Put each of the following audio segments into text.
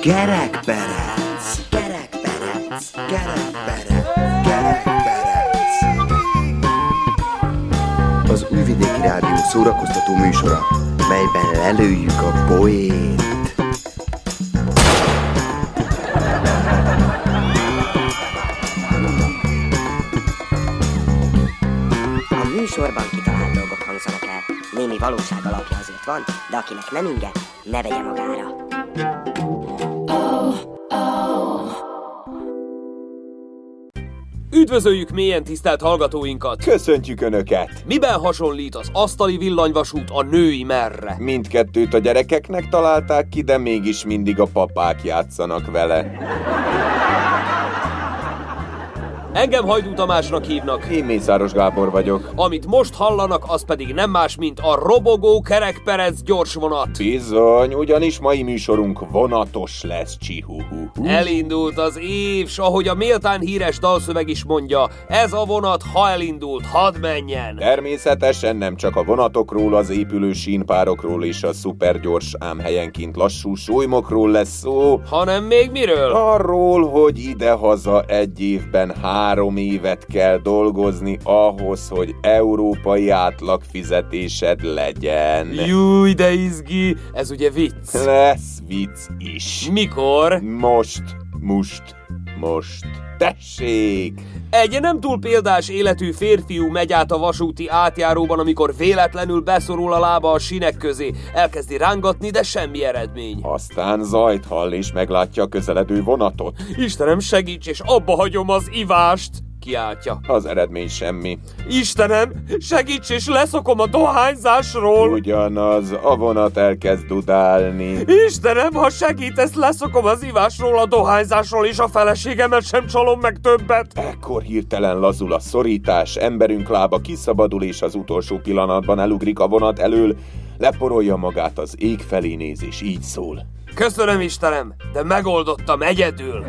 Kerekperec, kerekperec, kerekperec, kerekperec. Az Újvidéki Rádió szórakoztató műsora, melyben lelőjük a poét. A műsorban kitalált dolgok hangzanak. Némi valóság azért van, de akinek nem inge, ne vegye magára. Üdvözöljük mélyen tisztelt hallgatóinkat! Köszöntjük Önöket! Miben hasonlít az asztali villanyvasút a női merre? Mindkettőt a gyerekeknek találták ki, de mégis mindig a papák játszanak vele. Engem Hajdú Tamásnak hívnak. Én Mészáros Gábor vagyok. Amit most hallanak, az pedig nem más, mint a robogó kerekperec gyorsvonat. Bizony, ugyanis mai műsorunk vonatos lesz, csihuhu. Elindult az év, s ahogy a méltán híres dalszöveg is mondja, ez a vonat, ha elindult, hadd menjen. Természetesen nem csak a vonatokról, az épülő sínpárokról és a szupergyors, ám helyenként lassú súlymokról lesz szó, Hanem még miről? Arról, hogy idehaza egy évben három évet kell dolgozni ahhoz, hogy európai átlag fizetésed legyen. Júj, de izgi, ez ugye vicc. Lesz vicc is. Mikor? Most, most, most. Tessék! Egy nem túl példás életű férfiú megy át a vasúti átjáróban, amikor véletlenül beszorul a lába a sinek közé. Elkezdi rángatni, de semmi eredmény. Aztán zajt hall és meglátja a közeledő vonatot. Istenem, segíts, és abba hagyom az ivást! Kiáltja. Az eredmény semmi. Istenem, segíts, és leszokom a dohányzásról! Ugyanaz, a vonat elkezd dudálni. Istenem, ha segítesz, leszokom az ivásról, a dohányzásról, és a feleségemet sem csalom meg többet! Ekkor hirtelen lazul a szorítás, emberünk lába kiszabadul, és az utolsó pillanatban elugrik a vonat elől, leporolja magát az ég felé néz, és így szól. Köszönöm, Istenem, de megoldottam egyedül!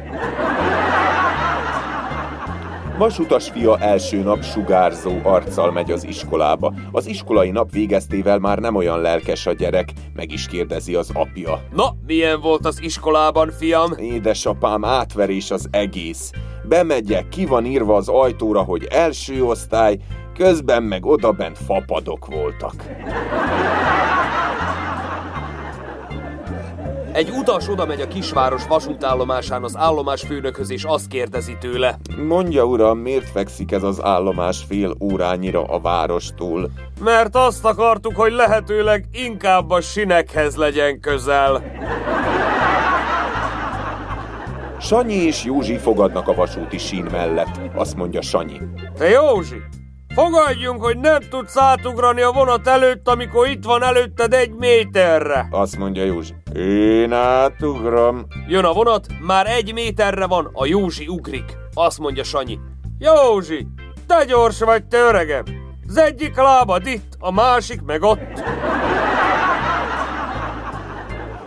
Vasutas fia első nap sugárzó arccal megy az iskolába. Az iskolai nap végeztével már nem olyan lelkes a gyerek, meg is kérdezi az apja. Na, milyen volt az iskolában, fiam? Édesapám, átverés az egész. Bemegyek, ki van írva az ajtóra, hogy első osztály, közben meg odabent fapadok voltak. Egy utas oda megy a kisváros vasútállomásán az állomásfőnökhöz, és azt kérdezi tőle. Mondja, uram, miért fekszik ez az állomás fél órányira a várostól? Mert azt akartuk, hogy lehetőleg inkább a sinekhez legyen közel. Sanyi és Józsi fogadnak a vasúti sín mellett. Azt mondja Sanyi. Te Józsi, fogadjunk, hogy nem tudsz átugrani a vonat előtt, amikor itt van előtted egy méterre. Azt mondja Józsi. Én átugrom. Jön a vonat, már egy méterre van, a Józsi ugrik. Azt mondja Sanyi. Józsi, te gyors vagy, te öregem. Az egyik lábad itt, a másik meg ott.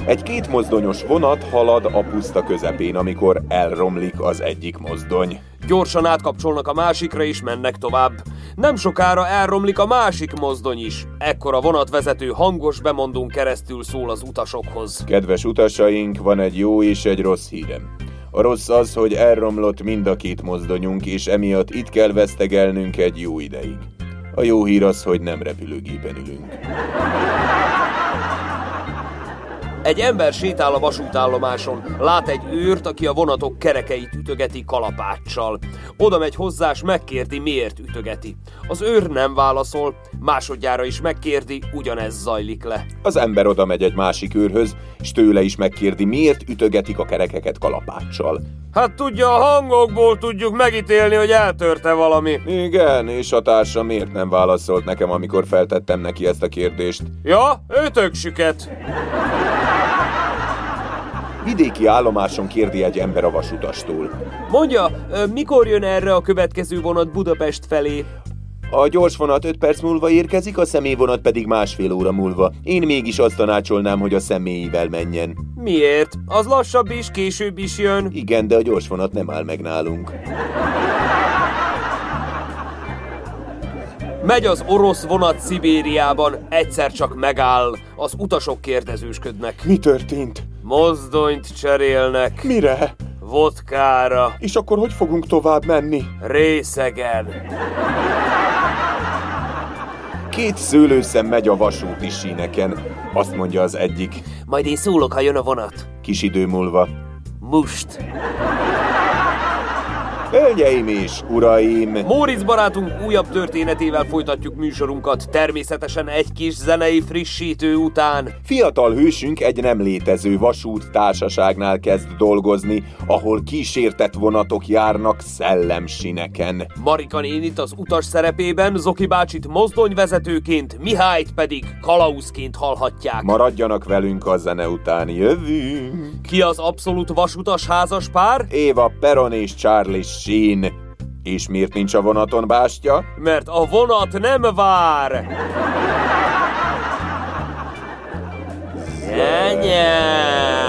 Egy két mozdonyos vonat halad a puszta közepén, amikor elromlik az egyik mozdony. Gyorsan átkapcsolnak a másikra és mennek tovább. Nem sokára elromlik a másik mozdony is. Ekkor a vonatvezető hangos bemondón keresztül szól az utasokhoz. Kedves utasaink, van egy jó és egy rossz hírem. A rossz az, hogy elromlott mind a két mozdonyunk, és emiatt itt kell vesztegelnünk egy jó ideig. A jó hír az, hogy nem repülőgépen ülünk. Egy ember sétál a vasútállomáson, lát egy őrt, aki a vonatok kerekeit ütögeti kalapáccsal. Oda megy hozzá, és megkérdi, miért ütögeti. Az őr nem válaszol, másodjára is megkérdi, ugyanez zajlik le. Az ember oda megy egy másik őrhöz, és tőle is megkérdi, miért ütögetik a kerekeket kalapáccsal. Hát tudja, a hangokból tudjuk megítélni, hogy eltörte valami. Igen, és a társa miért nem válaszolt nekem, amikor feltettem neki ezt a kérdést? Ja, ötök süket. Vidéki állomáson kérdi egy ember a vasutastól. Mondja, mikor jön erre a következő vonat Budapest felé? A gyors vonat 5 perc múlva érkezik, a személyvonat pedig másfél óra múlva. Én mégis azt tanácsolnám, hogy a személyivel menjen. Miért? Az lassabb is, később is jön. Igen, de a gyors vonat nem áll meg nálunk. Megy az orosz vonat Szibériában, egyszer csak megáll. Az utasok kérdezősködnek. Mi történt? Mozdonyt cserélnek. Mire? Vodkára. És akkor hogy fogunk tovább menni? Részegen. Két szőlőszem megy a vasúti síneken. Azt mondja az egyik. Majd én szólok, ha jön a vonat. Kis idő múlva. Must. Hölgyeim és uraim! Móricz barátunk újabb történetével folytatjuk műsorunkat, természetesen egy kis zenei frissítő után. Fiatal hősünk egy nem létező vasút társaságnál kezd dolgozni, ahol kísértett vonatok járnak szellemsineken. Marika nénit az utas szerepében, Zoki bácsit mozdonyvezetőként, Mihályt pedig kalauzként hallhatják. Maradjanak velünk a zene után, jövünk! Ki az abszolút vasutas házas pár? Éva Peron és Charlie Sheen. És miért nincs a vonaton bástya? Mert a vonat nem vár! Zenye!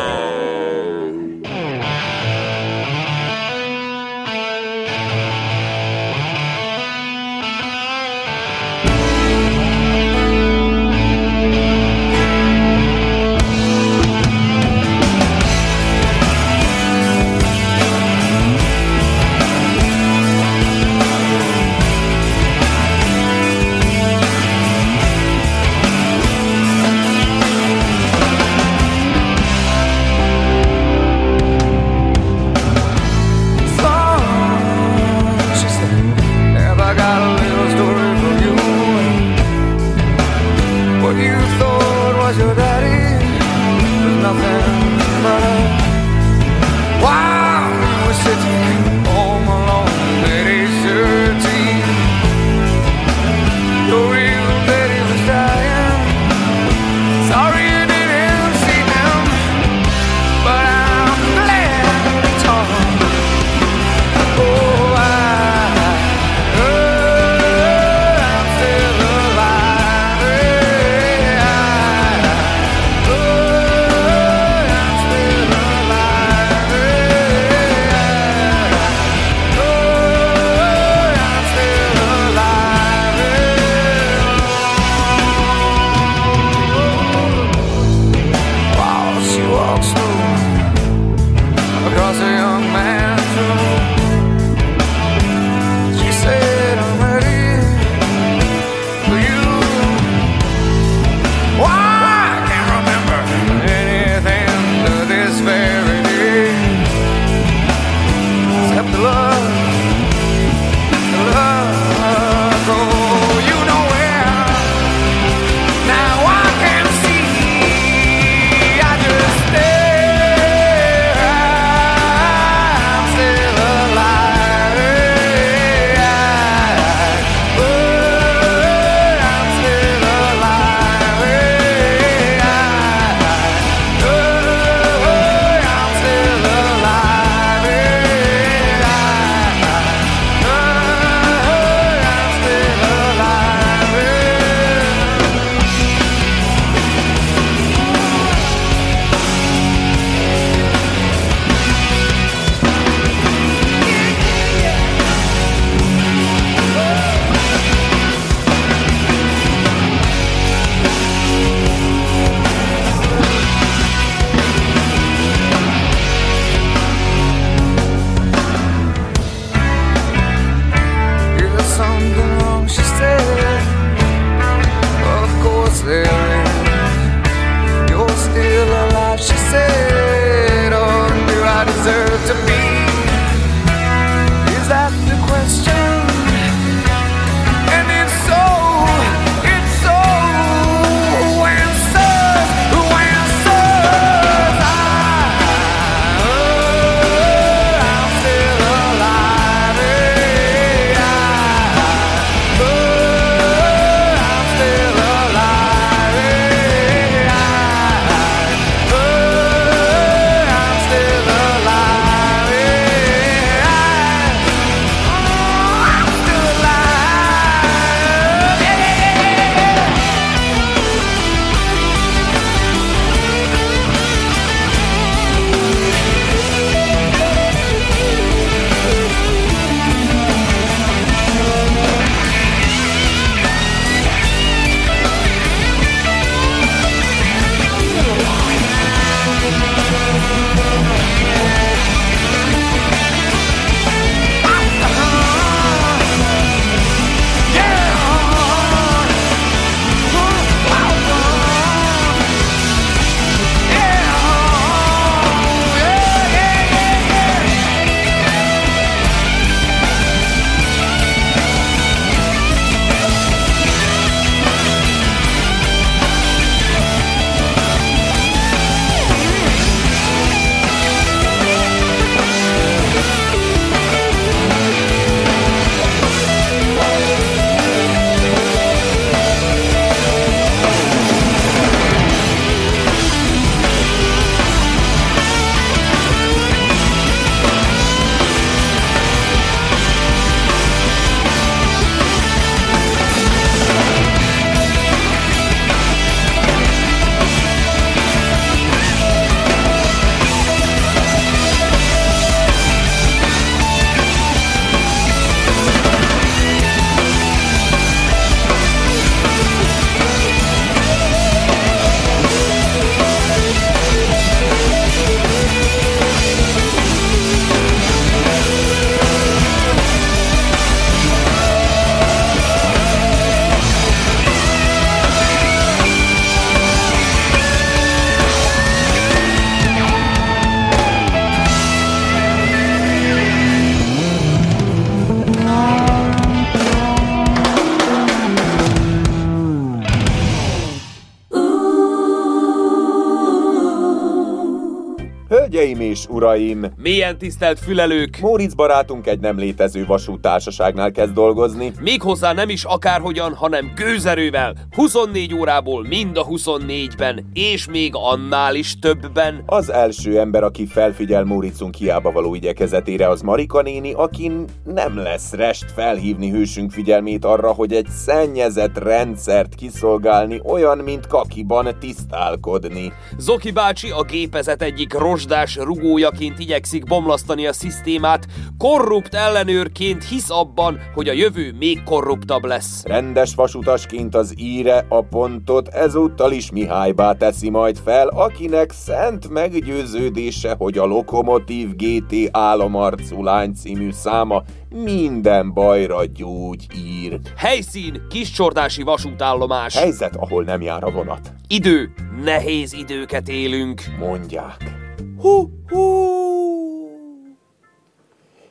Hölgyeim és uraim! Milyen tisztelt fülelők! Móricz barátunk egy nem létező vasútársaságnál kezd dolgozni. Méghozzá nem is akárhogyan, hanem gőzerővel. 24 órából mind a 24-ben, és még annál is többben. Az első ember, aki felfigyel Móricunk hiába való igyekezetére, az Marika néni, akin nem lesz rest felhívni hősünk figyelmét arra, hogy egy szennyezett rendszert kiszolgálni, olyan, mint kakiban tisztálkodni. Zoki bácsi a gépezet egyik rozsdás rugójaként igyekszik bomlasztani a szisztémát, korrupt ellenőrként hisz abban, hogy a jövő még korruptabb lesz. Rendes vasutasként az íre a pontot ezúttal is Mihálybá teszi majd fel, akinek szent meggyőződése, hogy a Lokomotív GT álomarcú lány című száma minden bajra gyógy ír. Helyszín, kiscsordási vasútállomás. Helyzet, ahol nem jár a vonat. Idő, nehéz időket élünk. Mondják. Hú, hú.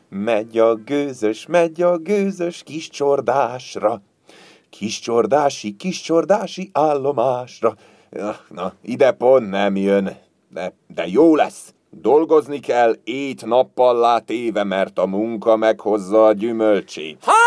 Megy a gőzös, megy a gőzös kis csordásra. Kis csordási, kis csordási állomásra. Na, ide pont nem jön. De, de jó lesz. Dolgozni kell ét nappal látéve, mert a munka meghozza a gyümölcsét. Halihó!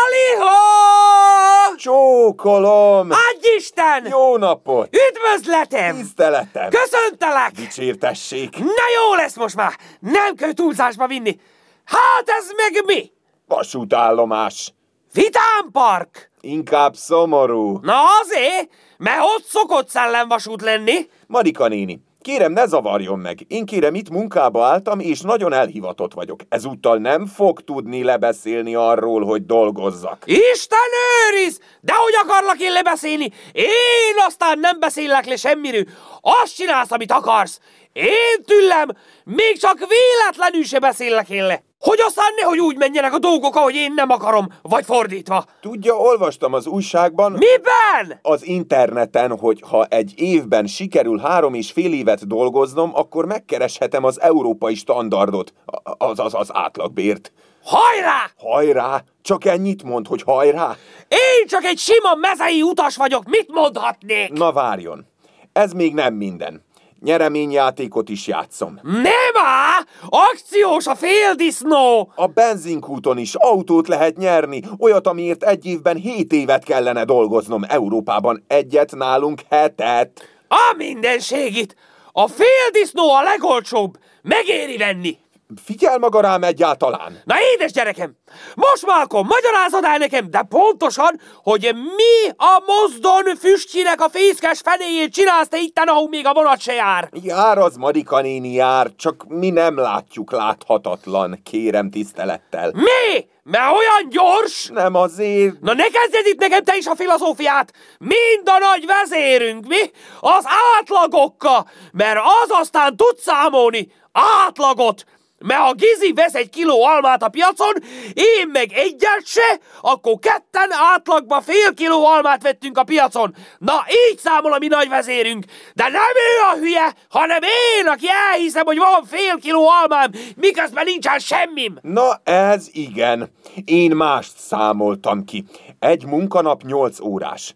Csókolom! Adj Isten! Jó napot! Üdvözletem! Tiszteletem! Köszöntelek! Dicsértessék! Na jó lesz most már! Nem kell túlzásba vinni! Hát ez meg mi? Vasútállomás! Vidámpark! Inkább szomorú. Na azért, mert ott szokott szellemvasút lenni. Marika néni, kérem ne zavarjon meg. Én kérem itt munkába álltam, és nagyon elhivatott vagyok. Ezúttal nem fog tudni lebeszélni arról, hogy dolgozzak. Isten őriz! De hogy akarlak én lebeszélni? Én aztán nem beszélek le semmiről. Azt csinálsz, amit akarsz. Én tüllem, még csak véletlenül se beszélek én le. Hogy aztán nehogy úgy menjenek a dolgok, ahogy én nem akarom, vagy fordítva. Tudja, olvastam az újságban, Miben? az interneten, hogy ha egy évben sikerül három és fél évet dolgoznom, akkor megkereshetem az európai standardot, azaz az átlagbért. Hajrá! Hajrá! Csak ennyit mond, hogy hajrá! Én csak egy sima mezei utas vagyok, mit mondhatnék? Na várjon! Ez még nem minden. Nyereményjátékot is játszom. Nem á! Akciós a féldisznó! A benzinkúton is autót lehet nyerni, olyat, amiért egy évben hét évet kellene dolgoznom Európában, egyet nálunk hetet. A mindenségit! A féldisznó a legolcsóbb! Megéri venni! Figyel maga rám egyáltalán! Na édes gyerekem, most már akkor magyarázod el nekem, de pontosan, hogy mi a mozdon füstjének a fészkes fenéjét csinálsz te itten, ahol még a vonat se jár. Jár az Marika néni jár, csak mi nem látjuk láthatatlan, kérem tisztelettel. Mi? Mert olyan gyors? Nem azért... Na ne kezdjed itt nekem te is a filozófiát! Mind a nagy vezérünk, mi? Az átlagokkal, mert az aztán tud számolni átlagot. Mert ha Gizi vesz egy kiló almát a piacon, én meg egyet se, akkor ketten átlagban fél kiló almát vettünk a piacon. Na, így számol a mi nagy vezérünk. De nem ő a hülye, hanem én, aki elhiszem, hogy van fél kiló almám, miközben nincsen semmim. Na ez igen. Én mást számoltam ki. Egy munkanap 8 órás.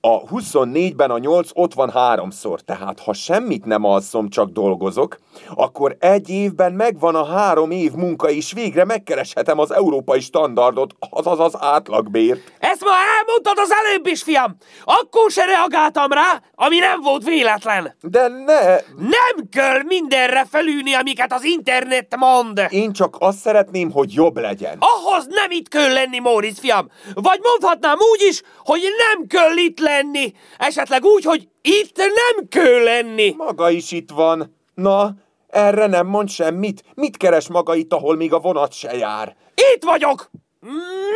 A 24-ben a 8 ott van háromszor, tehát ha semmit nem alszom, csak dolgozok, akkor egy évben megvan a három év munka, és végre megkereshetem az európai standardot, azaz az átlagbért. Ezt már elmondtad az előbb is, fiam! Akkor se reagáltam rá, ami nem volt véletlen. De ne, Nem kell mindenre felülni, amiket az internet mond. én csak azt szeretném, hogy jobb legyen. Ahhoz nem itt kell lenni, Móricz fiam. Vagy mondhatnám úgy is, hogy nem kell itt lenni. Esetleg úgy, hogy itt nem kell lenni. Maga is itt van. Na, erre nem mond semmit. Mit keres maga itt, ahol még a vonat se jár? Itt vagyok!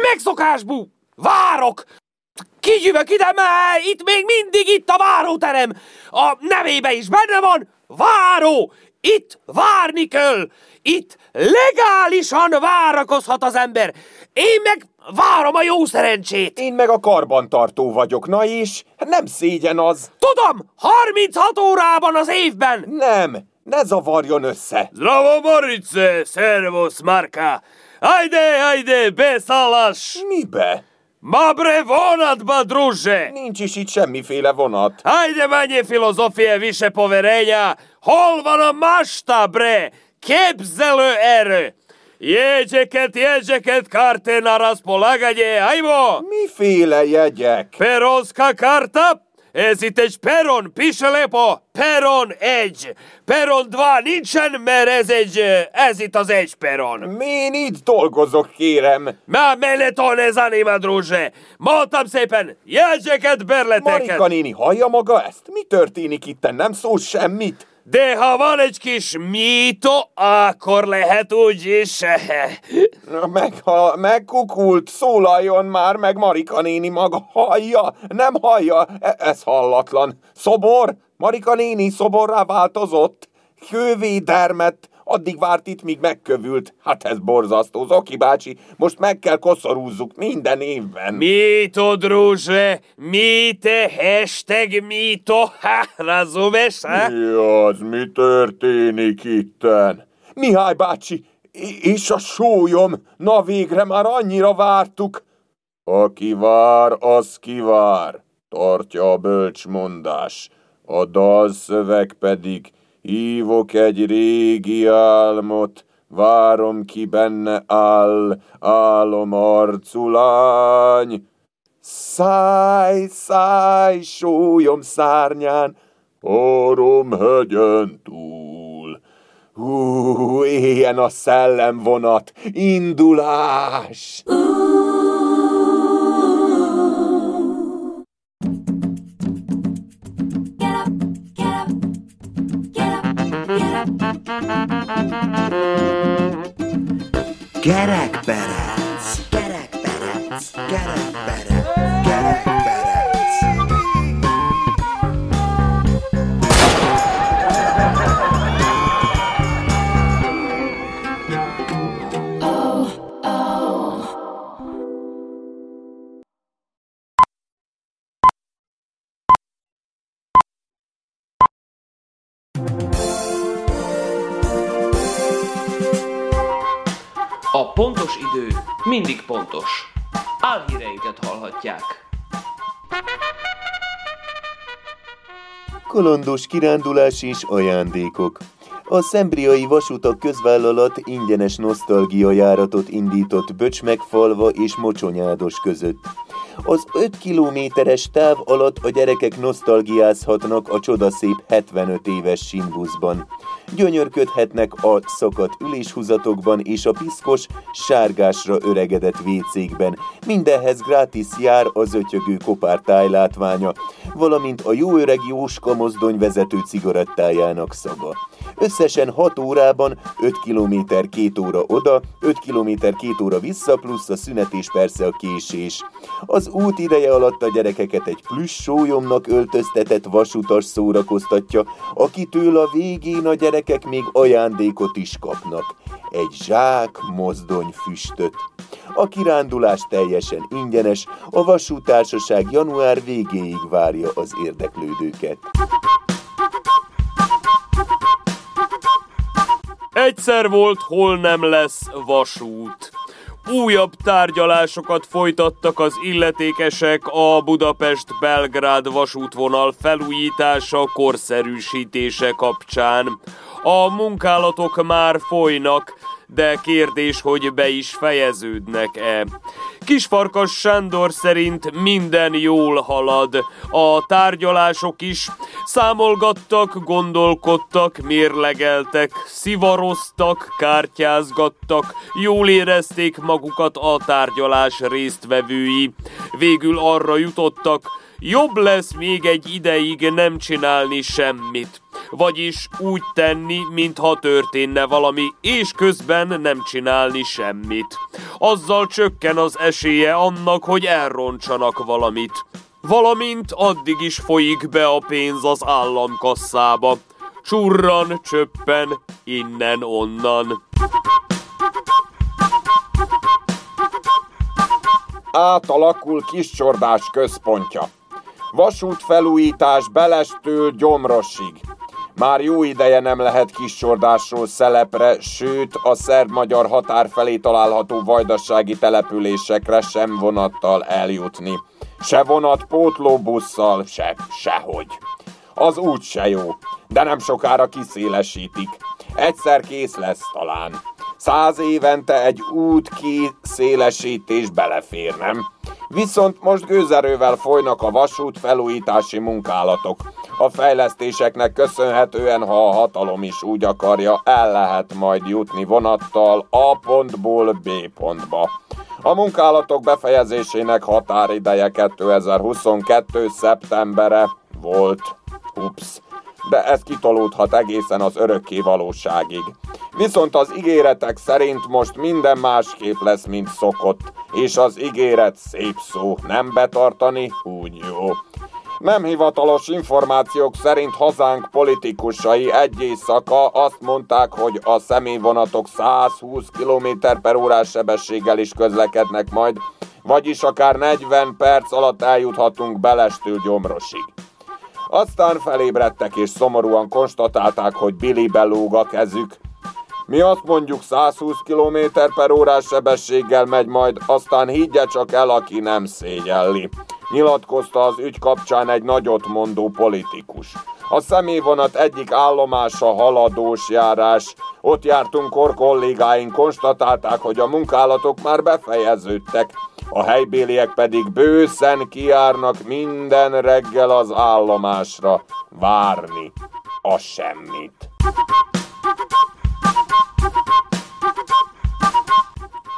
Megszokásbú! Várok! Kigyűvök ide, mert itt még mindig itt a váróterem! A nevébe is benne van váró! Itt várni kell! Itt legálisan várakozhat az ember! Én meg várom a jó szerencsét! Én meg a karbantartó vagyok, na és nem szégyen az. Tudom, 36 órában az évben! Nem, ne zavarjon össze. Zdravo, Morice! Servus, Marka! Ajde, ajde, beszálás! Mibe? Ma bre vonatba, druže! Nincs is itt semmiféle vonat. Ajde manje filozofije, više poverenja! Hol van a mašta, bre! képzelő erő! Jegyeket, jegyeket, karty na rozpolaganie, ajmo! Miféle jegyek? Peronska karta? Ez itt egy peron, pisze lepo, peron egy. Peron 2 nincsen, mert ez egy, ez itt az egy peron. Én itt dolgozok, kérem. Má mene to ne zanima, druže. Mondtam szépen, jegyeket, berleteket. Marika néni, hallja maga ezt? Mi történik itt? Nem szól semmit? De ha van egy kis mító, akkor lehet úgy is. Meg, ha megkukult, szólaljon már meg Marika néni maga. Hallja? Nem hallja? E- ez hallatlan. Szobor? Marika néni szoborrá változott? Hővédermet Addig várt itt, míg megkövült. Hát ez borzasztó, Zoki bácsi. Most meg kell koszorúzzuk minden évben. Mito, druže, mite, hashtag mito, ha, razumeš, ha? Mi az, mi történik itten? Mihály bácsi, és a sólyom, na végre már annyira vártuk. Aki vár, az kivár, tartja a bölcsmondás. A dalszöveg pedig Hívok egy régi álmot, várom ki benne áll, álom arcú lány. Száj, száj, sólyom szárnyán, hegyen túl. Hú, éljen a szellemvonat, indulás! Kerekperec! Kerekperec! Kerekperec! Kerekperec! Pontos idő mindig pontos. Álhíreinket hallhatják. Kalandos kirándulás és ajándékok. A Szembriai Vasutak Közvállalat ingyenes nosztalgia járatot indított Böcsmegfalva és Mocsonyádos között. Az 5 kilométeres táv alatt a gyerekek nosztalgiázhatnak a csodaszép 75 éves sinbuszban. Gyönyörködhetnek a szakadt üléshúzatokban és a piszkos, sárgásra öregedett vécékben. Mindenhez gratis jár az ötyögő kopár tájlátványa, valamint a jó öreg Jóska mozdony vezető cigarettájának szaga. Összesen 6 órában 5 km 2 óra oda, 5 km 2 óra vissza, plusz a szünet és persze a késés. Az út ideje alatt a gyerekeket egy plüss sólyomnak öltöztetett vasutas szórakoztatja, akitől a végén a gyerekek még ajándékot is kapnak. Egy zsák mozdony füstöt. A kirándulás teljesen ingyenes, a vasútársaság január végéig várja az érdeklődőket. Egyszer volt, hol nem lesz vasút. Újabb tárgyalásokat folytattak az illetékesek a Budapest-Belgrád vasútvonal felújítása, korszerűsítése kapcsán. A munkálatok már folynak, de kérdés, hogy be is fejeződnek-e. Kisfarkas Sándor szerint minden jól halad. A tárgyalások is számolgattak, gondolkodtak, mérlegeltek, szivaroztak, kártyázgattak, jól érezték magukat a tárgyalás résztvevői. Végül arra jutottak, Jobb lesz még egy ideig nem csinálni semmit. Vagyis úgy tenni, mintha történne valami, és közben nem csinálni semmit. Azzal csökken az esélye annak, hogy elrontsanak valamit. Valamint addig is folyik be a pénz az államkasszába. Csurran, csöppen, innen-onnan. Átalakul Kiscsordás központja. Vasútfelújítás Belestől Gyomrosig. Már jó ideje nem lehet Kiscsordásról szelepre, sőt a szerb-magyar határ felé található vajdasági településekre sem vonattal eljutni. Se vonat pótlóbusszal, se, sehogy. Az út se jó, de nem sokára kiszélesítik. Egyszer kész lesz talán. Száz évente egy út szélesítés belefér, nem? Viszont most gőzerővel folynak a vasút felújítási munkálatok. A fejlesztéseknek köszönhetően, ha a hatalom is úgy akarja, el lehet majd jutni vonattal A pontból B pontba. A munkálatok befejezésének határideje 2022. szeptembere volt. Ups de ez kitolódhat egészen az örökké valóságig. Viszont az ígéretek szerint most minden másképp lesz, mint szokott, és az ígéret szép szó, nem betartani, jó. Nem hivatalos információk szerint hazánk politikusai egy éjszaka azt mondták, hogy a személyvonatok 120 km per órás sebességgel is közlekednek majd, vagyis akár 40 perc alatt eljuthatunk Belestől Gyomrosig. Aztán felébredtek és szomorúan konstatálták, hogy Billy belóg a kezük. Mi azt mondjuk 120 km per órás sebességgel megy majd, aztán higgye csak el, aki nem szégyelli. Nyilatkozta az ügy kapcsán egy nagyot mondó politikus. A személyvonat egyik állomása haladós járás. Ott jártunk, kor kollégáink konstatálták, hogy a munkálatok már befejeződtek a helybéliek pedig bőszen kiárnak minden reggel az állomásra várni a semmit.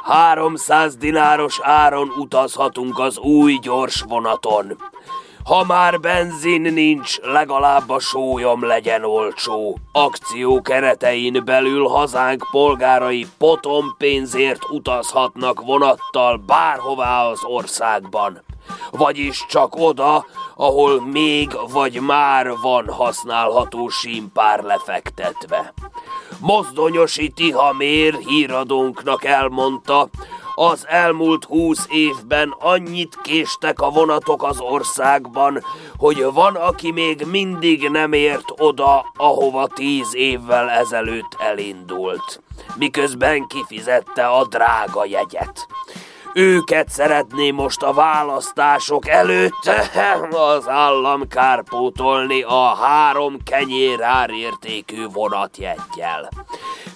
Háromszáz dináros áron utazhatunk az új gyors vonaton. Ha már benzin nincs, legalább a sólyom legyen olcsó. Akció keretein belül hazánk polgárai potom pénzért utazhatnak vonattal bárhová az országban. Vagyis csak oda, ahol még vagy már van használható símpár lefektetve. Mozdonyosi Tihamér híradónknak elmondta, az elmúlt húsz évben annyit késtek a vonatok az országban, hogy van, aki még mindig nem ért oda, ahova tíz évvel ezelőtt elindult, miközben kifizette a drága jegyet. Őket szeretné most a választások előtt az állam kárpótolni a három kenyér árértékű vonatjeggyel.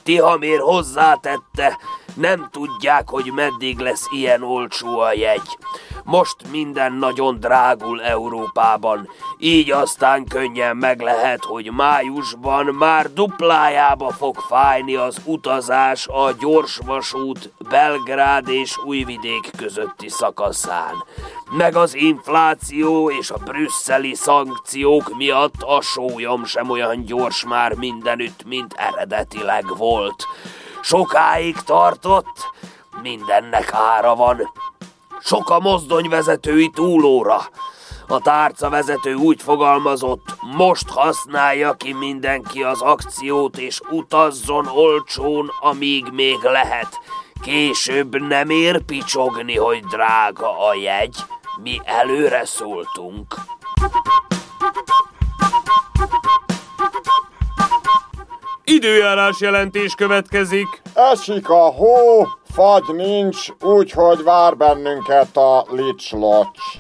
Tihamér hozzátette, nem tudják, hogy meddig lesz ilyen olcsó a jegy. Most minden nagyon drágul Európában, így aztán könnyen meg lehet, hogy májusban már duplájába fog fájni az utazás a gyorsvasút Belgrád és Újvidék közötti szakaszán. Meg az infláció és a brüsszeli szankciók miatt a sólyom sem olyan gyors már mindenütt, mint eredetileg volt. Sokáig tartott, mindennek ára van. Sok a mozdonyvezetői túlóra. A tárca vezető úgy fogalmazott, most használja ki mindenki az akciót, és utazzon olcsón, amíg még lehet. Később nem ér picsogni, hogy drága a jegy. Mi előre szóltunk. Időjárás jelentés következik. Esik a hó, fagy nincs, úgyhogy vár bennünket a licslocs.